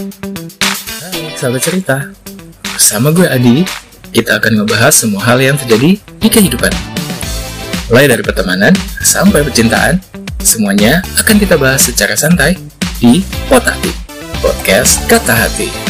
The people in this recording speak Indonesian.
Hai, sahabat cerita. Bersama gue Adi, kita akan ngebahas semua hal yang terjadi di kehidupan. Mulai dari pertemanan sampai percintaan, semuanya akan kita bahas secara santai di Pot Hati, Podcast Kata Hati.